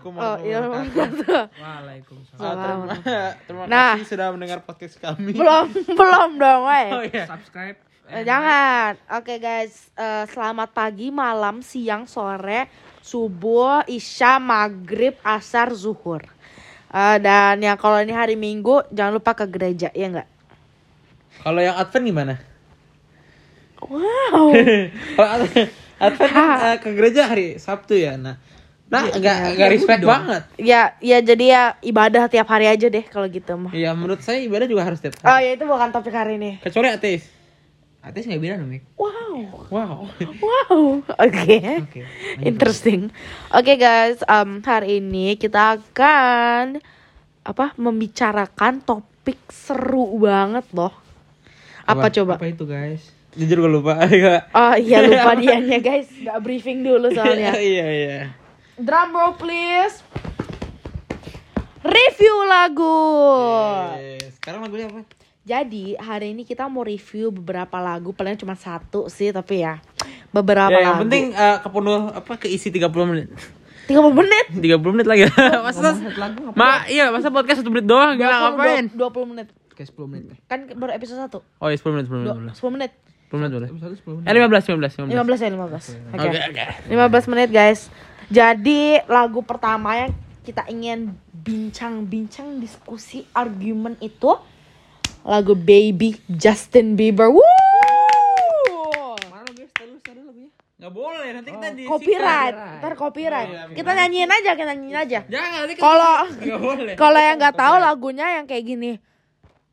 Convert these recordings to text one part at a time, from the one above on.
Assalamualaikum Oh, iya, warahmatullahi wabarakatuh. Waalaikumsalam. Ah, terima, terima Nah. kasih sudah mendengar podcast kami. belum belum dong, weh. Oh iya. Subscribe. Eh, Jangan. Oke guys, Eh, selamat pagi, malam, siang, sore, subuh, isya, maghrib, asar, zuhur. Eh, dan yang kalau ini hari Minggu, jangan lupa ke gereja, ya enggak? Kalau yang Advent gimana? Wow. Kalau Ad- Advent ke gereja hari Sabtu ya. Nah, nah enggak enggak respect banget. ya, ya jadi ya ibadah tiap hari aja deh kalau gitu mah. Iya, menurut saya ibadah juga harus tiap Oh hari. ya itu bukan topik hari ini. Kecuali ateis. Atis nggak bilang dong, Mik. Wow. Wow. Wow. Oke. Oke. Interesting. Oke guys, um, hari ini kita akan apa membicarakan topik seru banget loh. Apa, coba? Apa itu, guys? Jujur gue lupa. Iya. Oh iya lupa dianya guys, nggak briefing dulu soalnya. Iya, iya. Drum roll please. Review lagu. Eh, Sekarang lagunya apa? Jadi hari ini kita mau review beberapa lagu, paling cuma satu sih tapi ya beberapa Ya, yang lagu. penting eh, kepenuh apa keisi 30 menit. 30 menit. 30 menit lagi. masa lagu Ma, iya, masa podcast 1 menit doang gila 20, ngapain? 20 menit. Kayak 10 menit deh. Kan baru episode 1. Oh, iya 10 menit, 10 menit. Dua- 10 menit. 10 menit. 10 menit boleh. Episode 10 menit. Eh 15, 15, 15. 15 ya 15. Oke. Oke, oke. 15 menit guys. Jadi lagu pertama yang kita ingin bincang-bincang diskusi argumen itu lagu Baby Justin Bieber. Woo! Mana guys? Lagunya. Enggak boleh, nanti kita di Copyright, copyright. ntar copyright. Oh, iya, Kita nyanyiin aja, kita nyanyiin aja. Jangan nanti Kalau enggak boleh. kalau yang nggak tahu lagunya yang kayak gini,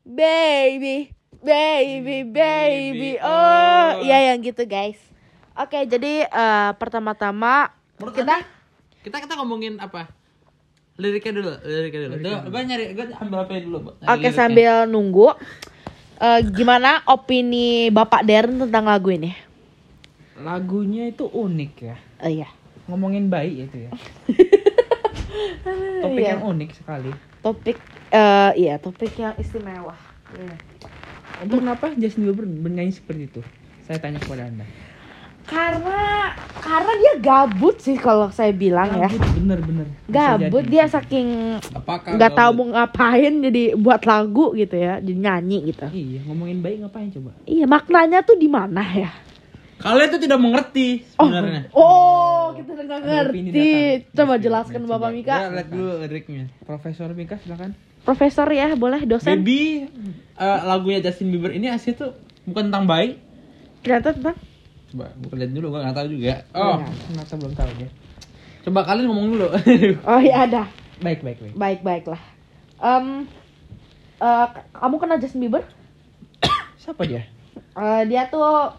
baby, baby, baby, oh, iya yang gitu guys. Oke, jadi eh, pertama-tama Menurut kita Anda, kita kita ngomongin apa? Liriknya dulu, liriknya dulu. Gua nyari, gua ambil apa dulu, Oke liriknya. sambil nunggu eh, Gimana opini Bapak Darren tentang lagu ini? Lagunya itu unik ya. Oh iya Ngomongin bayi itu ya. Topik Iya. yang unik sekali. Topik eh Iya topik yang istimewa Iya. Itu kenapa Justin Bieber bernyanyi seperti itu? Saya tanya kepada Anda. Karena Karena dia gabut sih kalau saya bilang ya Gabut, bener-bener. Bisa Gabut jadi. dia saking Apakah nggak tahu gabut? mau ngapain jadi buat lagu gitu ya jadi nyanyi gitu Iya, ngomongin bayi ngapain coba? iya maknanya tuh di mana ya Kalian tuh tidak mengerti sebenarnya. oh kita nggak ngerti coba jelaskan yes, bapak. Mika Ya, lihat dulu liriknya. Profesor Mika silakan. profesor ya boleh dosen Baby eh, lagunya Justin Bieber ini asli tuh bukan tentang bayi. ternyata tentang Coba buka lihat dulu, gua nggak tahu juga. Oh, Ya, ternyata belum tahu dia. coba kalian ngomong dulu. oh iya ada Baik, baik, baik. baik baiklah Em, eh, kamu kenal Justin Bieber Siapa dia? Eh, dia tuh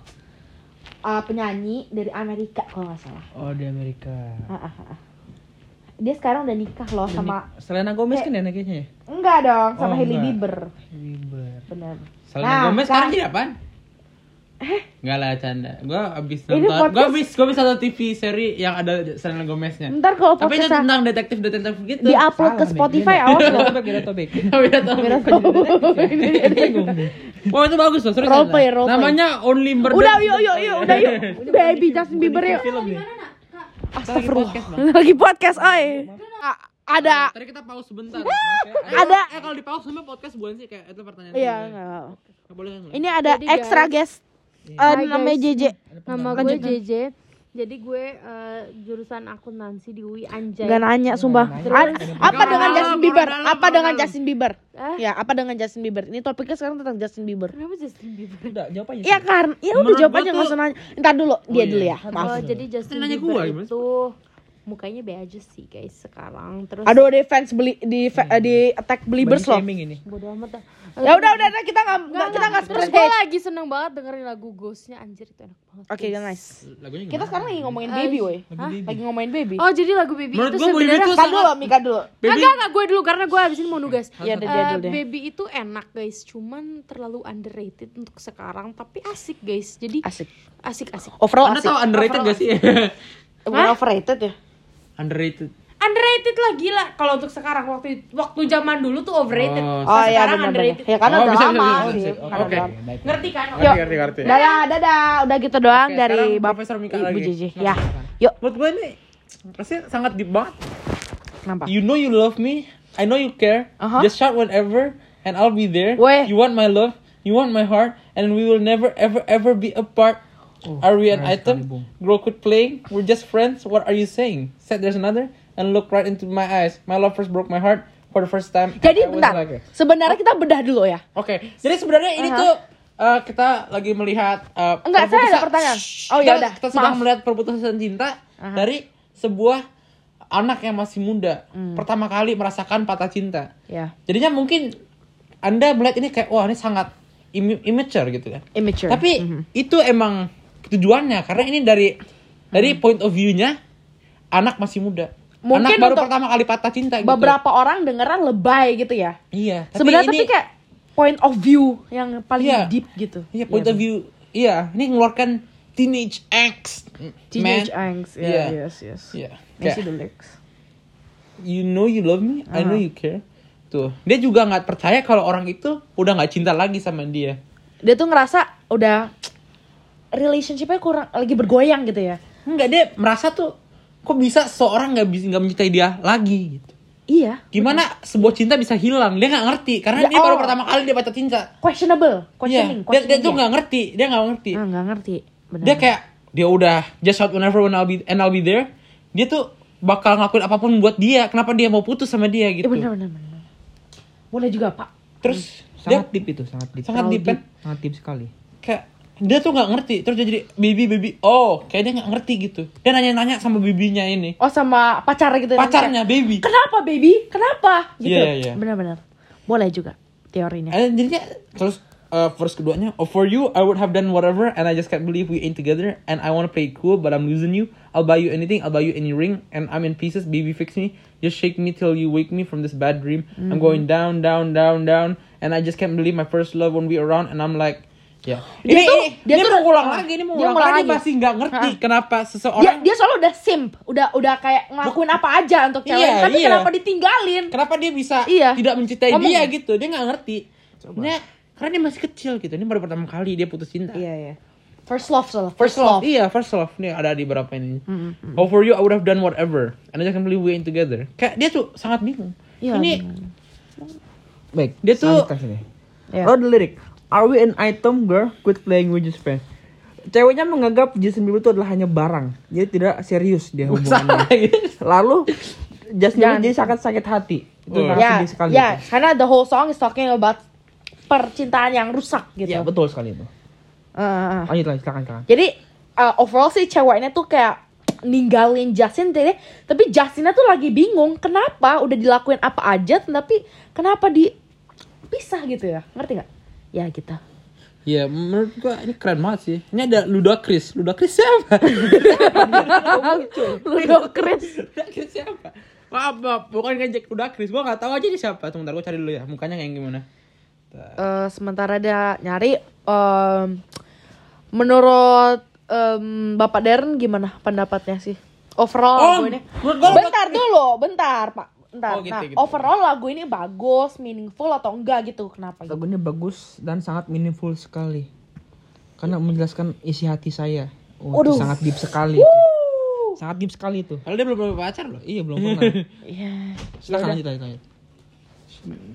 eh, penyanyi dari Amerika kalau nggak salah Oh, di Amerika. Ah, ah, ah. dia sekarang udah nikah loh sama Selena Gomez kan ya kayaknya ya? enggak dong sama Oh, Hailey. Bieber Bieber. benar Selena Nah, Gomez sekarang- sekarang jadi apaan? Enggak lah canda. Gua abis nonton. podcast- Gua abis gua abis nonton TV seri yang ada Selena Gomeznya. ntar kalau Tapi itu tentang detektif-detektif gitu. di upload ke. Spotify awas beda topik, beda topik. Beda topik. Beda. Wah itu bagus loh, serius. Role ada. play, role play. Namanya Only Murder. udah yuk yuk yuk udah yuk baby Justin Bieber yuk. Astagfirullah lagi podcast oi ada Tadi kita pause sebentar. ada Eh kalau di pause sama podcast bukan sih kayak itu pertanyaan. iya gue. nggak. Nggak boleh kan? ini ada extra guest Hai, namanya guys. JJ Nama gue. JJ. Jadi gue eh, jurusan akuntansi di UI Anjay. Gak nanya sumpah nanya. Apa dengan Justin Bieber apa dengan Justin Bieber Eh? ya apa dengan Justin Bieber ini topiknya sekarang tentang Justin Bieber Kenapa Justin Bieber? Udah, jawab aja. Iya kan, ya udah jawab aja tuh- nggak usah nanya. Ntar dulu, dia iya. dulu ya. Oh, Maaf. jadi Justin Nanya Bieber itu mukanya be aja sih guys sekarang. Terus Aduh, di fans beli di fa- eh, di attack believers loh. ini. bodo amat dah. Ya udah udah kita nggak kita nggak Terus spread gue lagi seneng banget dengerin lagu Ghostnya anjir itu enak banget. Oke, guys. nice. Lagunya Kita sekarang lagi ngomongin Eh, baby, woi. Lagi ngomongin baby. Oh jadi lagu Baby Menurut itu gua Baby sebenarnya Kan dulu, Mika dulu. Enggak, enggak, enggak, gue dulu karena gue abis ini mau nugas. Udah Eh, dia dulu deh. baby itu enak guys, cuman terlalu underrated untuk sekarang, tapi asik guys. Jadi Asik. asik asik. Overall Anda asik. tahu underrated gak sih? Bukan overrated ya? Underrated. Underrated lah gila. Kalau untuk sekarang waktu waktu zaman dulu tuh overrated. Oh, Oh iya sekarang benar underrated. Ya karena Oh, udah bisa, lama bisa, bisa, sih. Baik. Ngerti kan? Yuk. Ngerti, ngerti. Dadah, dadah. Udah gitu doang Oke, dari Bapak Profesor Mika Ibu. Silakan, Ya. Yuk. Menurut gue ini pasti sangat deep banget. Kenapa? You know you love me. I know you care. Uh-huh. Just shout whatever, and I'll be there. Weh. You want my love. You want my heart, and we will never, ever, ever be apart. Are we an item? Grow quit playing. We're just friends. What are you saying? Said there's another, and look right into my eyes. My love first broke my heart for the first time. Jadi I bentar. like- Sebenarnya kita bedah dulu ya. Oke, jadi sebenarnya ini Aha. tuh uh, kita lagi melihat uh, Enggak, saya ada pertanyaan. Shh, Oh, kita- ya udah, Kita sedang maaf. melihat perputusan cinta Aha. dari sebuah anak yang masih muda, Hmm. pertama kali merasakan patah cinta. Ya. Jadinya mungkin Anda melihat ini kayak wah ini sangat immi- immature gitu kan. Immature. Tapi Mhm. itu emang tujuannya karena ini dari dari point of view-nya anak masih muda. Hmm. Mungkin anak baru pertama kali patah cinta gitu. Beberapa orang dengeran lebay gitu ya. Iya, Sebenarnya ini- tapi kayak point of view yang paling Iya. deep gitu. Iya, point of view. Iya, ini ngeluarkan teenage angst. Teenage man. angst. Ya, Iya. yes, yes. Iya. Kayak, the lyrics. you know you love me, I know Uh-huh. you care. Tuh, dia juga nggak percaya kalau orang itu udah nggak cinta lagi sama dia. Dia tuh ngerasa udah relationshipnya kurang lagi bergoyang gitu ya. Enggak, dia merasa tuh kok bisa seorang nggak bisa nggak mencintai dia lagi gitu. Iya. Gimana sebuah cinta bisa hilang? Dia nggak ngerti karena Ya, dia baru oh. pertama kali dia patah cinta. Questionable. Iya, Questioning. dia, dia questioning tuh nggak ngerti, dia nggak ngerti. Ah, nggak ngerti. Benar. Dia kayak dia udah just shout whenever when I'll be and I'll be there. Dia tuh bakal ngelakuin apa pun buat dia. Kenapa dia mau putus sama dia Eh, gitu? benar, benar, benar. Boleh juga, Pak. Terus dia Sangat deep itu, sangat deep. sangat deep kan? Sangat deep sekali. kayak dia tuh nggak ngerti terus dia jadi baby baby oh kayak dia nggak ngerti gitu dia nanya-nanya sama bibinya ini Oh, sama pacar gitu. pacarnya baby Kenapa, baby? Kenapa? Gitu. Iya, iya. Benar-benar. Boleh juga teorinya. and jadinya terus uh, verse keduanya oh for you I would have done whatever and I just can't believe we ain't together and I wanna play it cool but I'm losing you I'll buy you anything I'll buy you any ring and I'm in pieces baby fix me just shake me till you wake me from this bad dream I'm going down down down down and I just can't believe my first love won't be around and I'm like ya Dia ini, tuh- ini, dia dia tuh- mau ngulang ah, lagi ini mau dia ngulang ngulang lagi lagi. masih nggak ngerti Ah. kenapa Dia, seseorang dia selalu udah simp, udah udah kayak ngelakuin apa aja untuk cewek, Iya, tapi iya. kenapa ditinggalin? kenapa dia bisa Iya. tidak mencintai Ngomong. dia gitu dia nggak ngerti Dia, karena dia masih kecil gitu ini baru pertama kali dia putus cinta Iya, iya. First love soalnya. First love. Iya, first love. Nih ada di beberapa ini. Oh for you I would have done whatever. And I just can't believe we ain't together. Kayak dia tuh sangat bingung. Iya, ini Baik, Dia tuh- selanjutnya sini. Iya. Oh, the lyric. Are we an item, girl? Quit playing with just friends. Ceweknya menganggap Justin Bieber itu adalah hanya barang. Jadi tidak serius dia hubungannya. Lalu Justin. Bieber jadi sangat sakit hati. Itu Oh. sangat ya, sedih sekali. ya, itu. karena the whole song is talking about percintaan yang rusak gitu. Ya, betul sekali itu. Ah, ah. Lanjut lagi, silakan, silakan. Jadi uh, overall sih ceweknya tuh kayak ninggalin Justin jadi tapi Justinnya tuh lagi bingung kenapa udah dilakuin apa aja tapi kenapa di pisah gitu ya ngerti nggak ya gitu Iya, menurut gua ini keren banget sih. Ini ada Ludacris. Ludacris siapa? Ludacris Ludacris siapa? Maaf, maaf, bukan ngejek Ludacris. Gua nggak tahu aja dia siapa. Tunggu, bentar gua cari dulu ya. Mukanya kayak gimana? Eh, sementara dia nyari em, menurut em, Bapak Darren gimana pendapatnya sih overall Oh, ini bentar dulu bentar Pak bentar Oh, gitu, nah gitu. overall lagu ini bagus meaningful atau enggak gitu kenapa gitu? Lagunya bagus dan sangat meaningful sekali. Karena menjelaskan isi hati saya. Oh, itu sangat deep sekali. Sangat deep sekali itu. Kalau dia belum punya pacar loh. Iya, belum pernah. Iya. Silakan lanjut, lanjut, lanjut.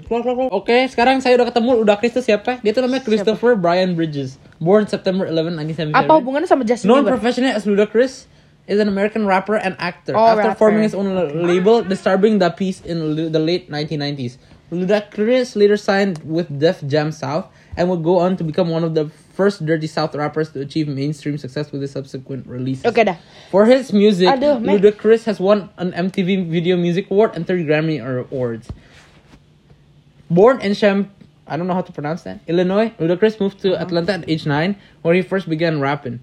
Keluar, keluar, keluar. Oke, sekarang saya udah ketemu Ludacris itu siapa? Dia tuh namanya Christopher Brian Bridges. Born September 11, 1977. apa hubungannya sama Justin Bieber professionally as Ludacris, is an American rapper and actor. Oh, After rapper. forming his own la- label, Disturbing the Peace in l- the late 1990s, Ludacris later signed with Def Jam South and would go on to become one of the first Dirty South rappers to achieve mainstream success with his subsequent releases. oke dah For his music, Aduh, Ludacris has won an MTV Video Music Award and three Grammy Awards. Born in Champ, I don't know how to pronounce that, Illinois, Ludacris moved to Atlanta at age nine, where he first began rapping.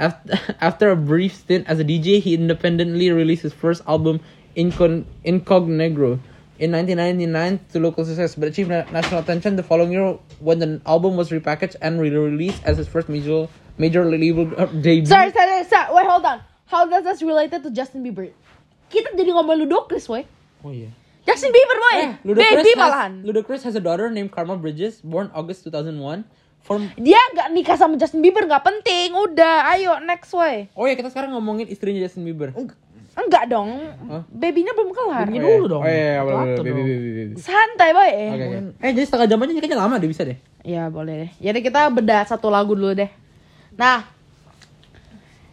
After, after a brief stint as a DJ, he independently released his first album, Incon- Incognegro, in 1999 to local success, but achieved na- national attention the following year when the album was repackaged and re-released as his first major major label uh, debut. sorry sorry sorry wait hold on how does this related to Justin Bieber kita jadi ngomong Ludacris woy Oh yeah. Justin Bieber woy Eh, Ludacris baby has, malahan Ludacris has a daughter named Karma Bridges, born August 2001. From dia nggak nikah sama Justin Bieber nggak penting udah ayo next woy Oh ya kita sekarang ngomongin istrinya Justin Bieber. ah Enggak dong. Hah? Babynya belum kelar. Babynya dulu dong. Oh iya, iya, boleh, Satu boleh, dong. baby, baby, baby. Santai boy. Oke, oke. Eh, jadi setengah jam aja kayaknya lama deh, bisa deh. Ya boleh deh. Jadi kita bedah satu lagu dulu deh. Nah,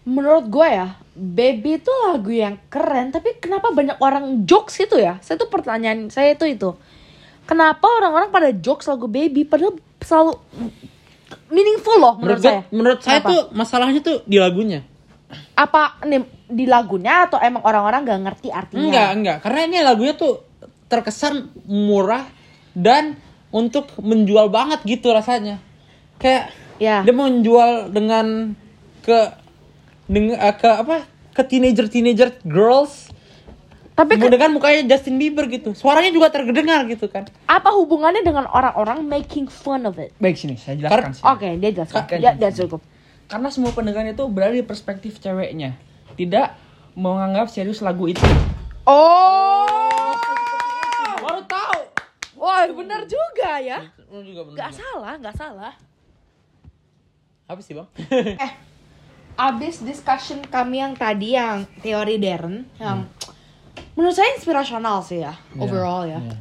menurut gue ya, Baby itu lagu yang keren. Tapi kenapa banyak orang jokes itu ya? Saya tuh pertanyaan saya itu itu. Kenapa orang-orang pada jokes lagu Baby? Padahal selalu meaningful loh menurut, Menurut gue, saya. menurut saya Kenapa? tuh masalahnya tuh di lagunya. apa nih di lagunya atau emang orang-orang gak ngerti artinya? Enggak, enggak. Karena ini lagunya tuh terkesan murah dan untuk menjual banget gitu rasanya. Kayak Ya. dia menjual dengan ke dengan eh, ke apa? Ke teenager teenager girls. Tapi ke- dengan mukanya Justin Bieber gitu. Suaranya juga terdengar gitu kan. apa hubungannya dengan orang-orang making fun of it? Baik sini, saya jelaskan sih. Oke, dia jelaskan. Oke. Ya, dia cukup. Karena semua pendengar itu berada di perspektif ceweknya, tidak menganggap serius lagu itu. Oh, Baru tahu. wah benar juga ya. Lu juga bener. Gak salah, gak salah. Apa sih, Bang? Eh, abis discussion kami yang tadi yang teori Darren, yang menurut saya inspirasional sih ya, overall ya. iya.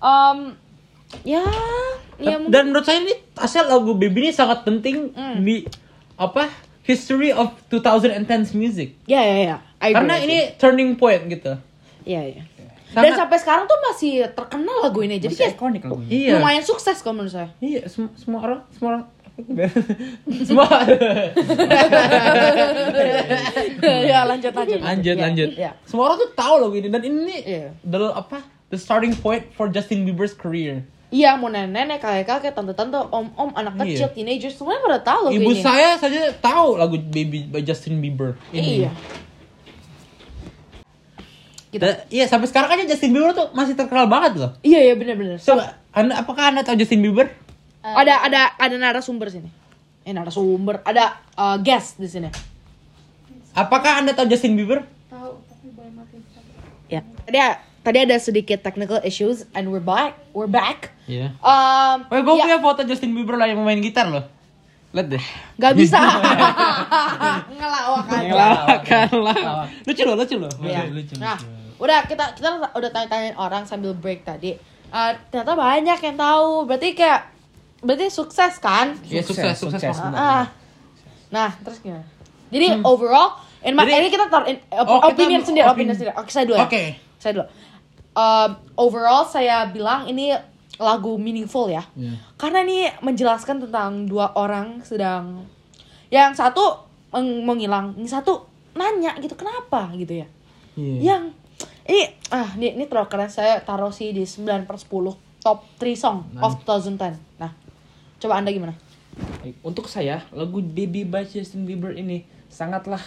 Um, ya, ya mungkin. Dan menurut saya ini asal lagu Baby ini sangat penting Hmm. di apa? History of 2010s music. Ya, ya, ya. I agree Karena ini you. turning point gitu. Iya, iya. Dan Sangat- sampai sekarang tuh masih terkenal lagu ini. Jadi kayak ikonik lagunya. Iya. lumayan sukses kalau menurut saya. Iya, semua, semua orang, semua orang semua ya lanjut lanjut. lanjut Ya, lanjut. Ya. Semua orang tuh tahu lagu ini dan ini Iya. the apa? The starting point for Justin Bieber's career. Iya mau nenek-nenek, kakek-kakek, tante-tante, om-om, anak Iya. kecil, teenager semuanya pada tahu lagu Ibu ini. saya saja tahu lagu Baby by Justin Bieber. Ini. Iya. Gitu. Da- iya, sampai sekarang aja Justin Bieber tuh masih terkenal banget loh. Iya iya benar-benar. Coba, anda, apakah anda tahu Justin Bieber? Ada ada ada narasumber sini. Eh narasumber, ada uh, guest di sini. Apakah anda tahu Justin Bieber? Ya. Tadi tadi ada sedikit technical issues and we're back. We're back. Iya. Um, Oh, gue ya, punya foto Justin Bieber lah yang main gitar loh. Lihat deh. Gak bisa. Ngelawak aja. Ngelawakan lah. Lucu loh, lucu loh. Iya. Nah, udah kita kita udah tanya-tanyain orang sambil break tadi. Uh, ternyata banyak yang tahu. Berarti kayak berarti sukses kan? Iya, sukses, sukses. Sukses. Bang. Ah. Nah, terus gimana? Jadi overall, in my, Hmm. Jadi- ini kita taruh in, op- Oh, opinion sendiri, opini- opinion sendiri. Oke, saya dulu ya. Oke. Saya dulu. Um, overall saya bilang ini lagu meaningful ya. Iya. Karena ini menjelaskan tentang dua orang sedang yang satu meng- menghilang, yang satu nanya gitu kenapa gitu ya. Iya. Yang ini ah ini, ini terlalu keren saya taruh sih di 9 per 10 top 3 song of 2010. Coba Anda gimana? Baik, Untuk saya, lagu Baby by Justin Bieber ini sangatlah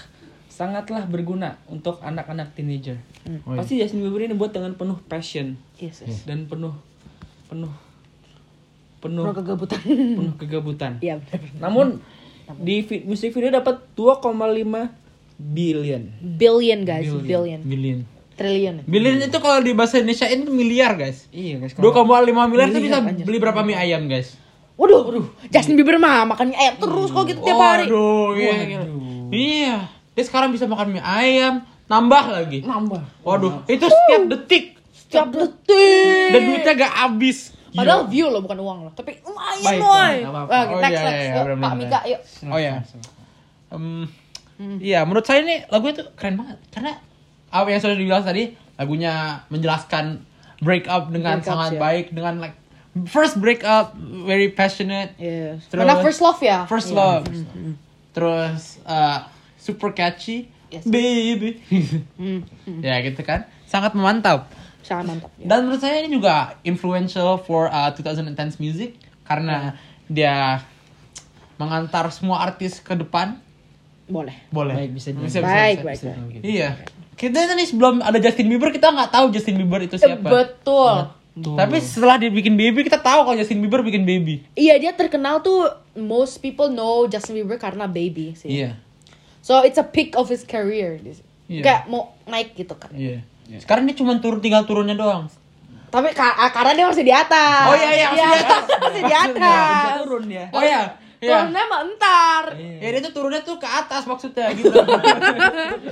sangatlah berguna untuk anak-anak teenager. Oh, iya. Pasti Justin Bieber ini buat dengan penuh passion Yes, yes. dan penuh penuh penuh Pro kegabutan. penuh kegabutan. Iya benar. Namun di vi- musik video dapat 2,5 billion. Billion guys, Billion. billion. Billion. Triliun. Billion itu kalau di bahasa Indonesia ini miliar, guys. Iya guys. 2,5 miliar itu bisa Miliar, beli berapa mie ayam, guys? Waduh, waduh. Justin Bieber mah makannya ayam terus kok gitu tiap hari. Waduh, iya. iya. Iya. Dia sekarang bisa makan mie ayam, nambah lagi. nambah. Waduh, itu setiap detik Setiap detik. dan duitnya gak habis. Padahal view loh bukan uang loh. Tapi lumayan loh. Nah, Oh, next iya, next. iya, Yuk, benar, Pak. Mika, yuk. Oh ya. Em, Iya, menurut saya ini lagunya tuh keren banget karena apa yang sudah dibilang tadi, lagunya menjelaskan break up dengan Break up, sangat ya. baik dengan like first break up very passionate, Yes. Terus- Karena first love ya. first Iya. love. Terus uh, super catchy, Yes. baby. Hmm, ya gitu kan. Sangat memantap. Sangat mantap. ya. Dan menurut saya ini juga influential for uh, 2010s music karena dia mengantar semua artis ke depan. Boleh. Boleh. Baik, bisa bisa, bisa, Baik, bisa. baik, Bisa baik. Iya. Kita tadi sebelum ada Justin Bieber kita nggak tahu Justin Bieber itu Eh, siapa. Betul. Tapi setelah dia bikin baby kita tahu kalau Justin Bieber bikin baby. Iya dia terkenal tuh most people know Justin Bieber karena baby sih. Iya. So it's a peak of his career. Iya. Kayak mau naik gitu kan. Iya. Sekarang dia cuma turun tinggal turunnya doang. Tapi ka- ah, karena dia masih di atas. Oh, iya, iya, masih di atas. masih di atas. turun ya. Oh ya, Iya. Turunnya mah entar. Ya dia tuh turunnya tuh ke atas maksudnya gitu.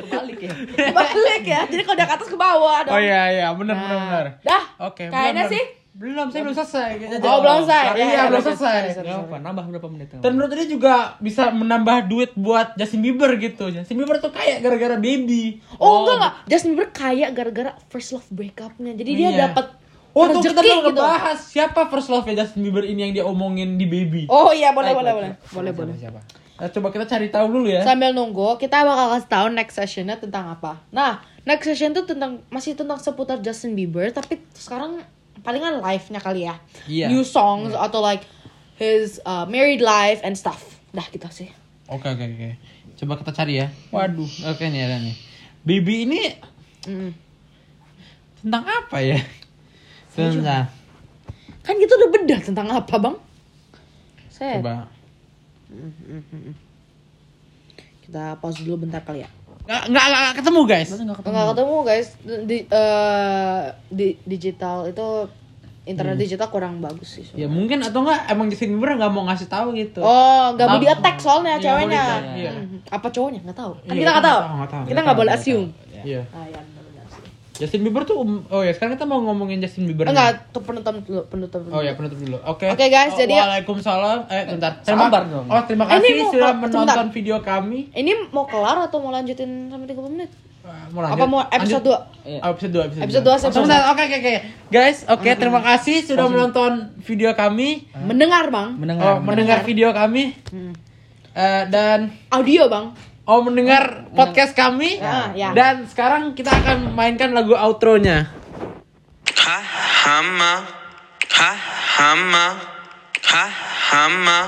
Balik ya. Balik ya. Jadi kalau udah ke atas ke bawah dong. oh iya iya, benar benar Nah, benar. Dah. Oke, Kayaknya belum, sih. Belum, saya belum selesai. Oh, belum selesai. Iya, Ya, ya, belum selesai. apa, nambah berapa menit? Dan menurut dia juga bisa menambah duit buat Justin Bieber gitu. Justin Bieber tuh kayak gara-gara baby. Oh, enggak enggak. Justin Bieber kaya gara-gara first love breakupnya. Jadi dia Iya. dapat Oh, tuh kita belum gitu. ngebahas siapa first love ya Justin Bieber ini yang dia omongin di baby. Oh iya boleh Baik, boleh boleh. Boleh boleh. Siapa? Nah, coba kita cari tahu dulu ya. Sambil nunggu, kita bakal kasih tahu next sessionnya tentang apa. Nah, next session tuh tentang masih tentang seputar Justin Bieber, tapi sekarang palingan live-nya kali ya. Iya. New songs atau like his uh, married life and stuff. Dah kita sih. Oke oke oke. Coba kita cari ya. Waduh, oke nih ada nih. Baby ini Mm. tentang apa ya? Tentang Kan kita udah bedah tentang apa, Bang? Saya coba. kita pause dulu bentar kali ya. Nggak, nggak, nggak, nggak ketemu guys. Enggak ketemu. Ketemu, guys. Di eh, di digital itu internet digital kurang bagus sih. Ya mungkin atau enggak emang Justin Bieber nggak mau ngasih tahu gitu. Oh, nggak mau dia attack soalnya Iya, ceweknya. iya. Hmm. Apa cowoknya? Nggak tahu. Kan Iya, kita nggak tahu. nggak. Kita nggak boleh assume. Iya. Ah, ya. Justin Bieber tuh um- oh ya sekarang kita mau ngomongin Justin Bieber. Enggak, tuh penutup dulu, penutup dulu. Oh ya penutup dulu. Oke. Oke, guys, Oh, jadi- Waalaikumsalam. Eh bentar. Sabar dong. Oh terima Eh, ini kasih mau sudah menonton sebentar. video kami. Ini mau kelar atau mau lanjutin sampai 30 menit? Ah, Mau lanjut? Apa mau episode 2? Iya. Oh, episode 2, episode, Episode dua. dua, episode Sebentar, Oke, oke, oke. Guys, oke, terima kasih sudah menonton video kami. Mendengar, Bang. Mendengar. Oh, mendengar video kami. Hmm. Eh, dan Audio, Bang. Oh mendengar podcast kami. Ah, ya. Dan sekarang kita akan mainkan lagu outro-nya. Ha hama ha hama ha hama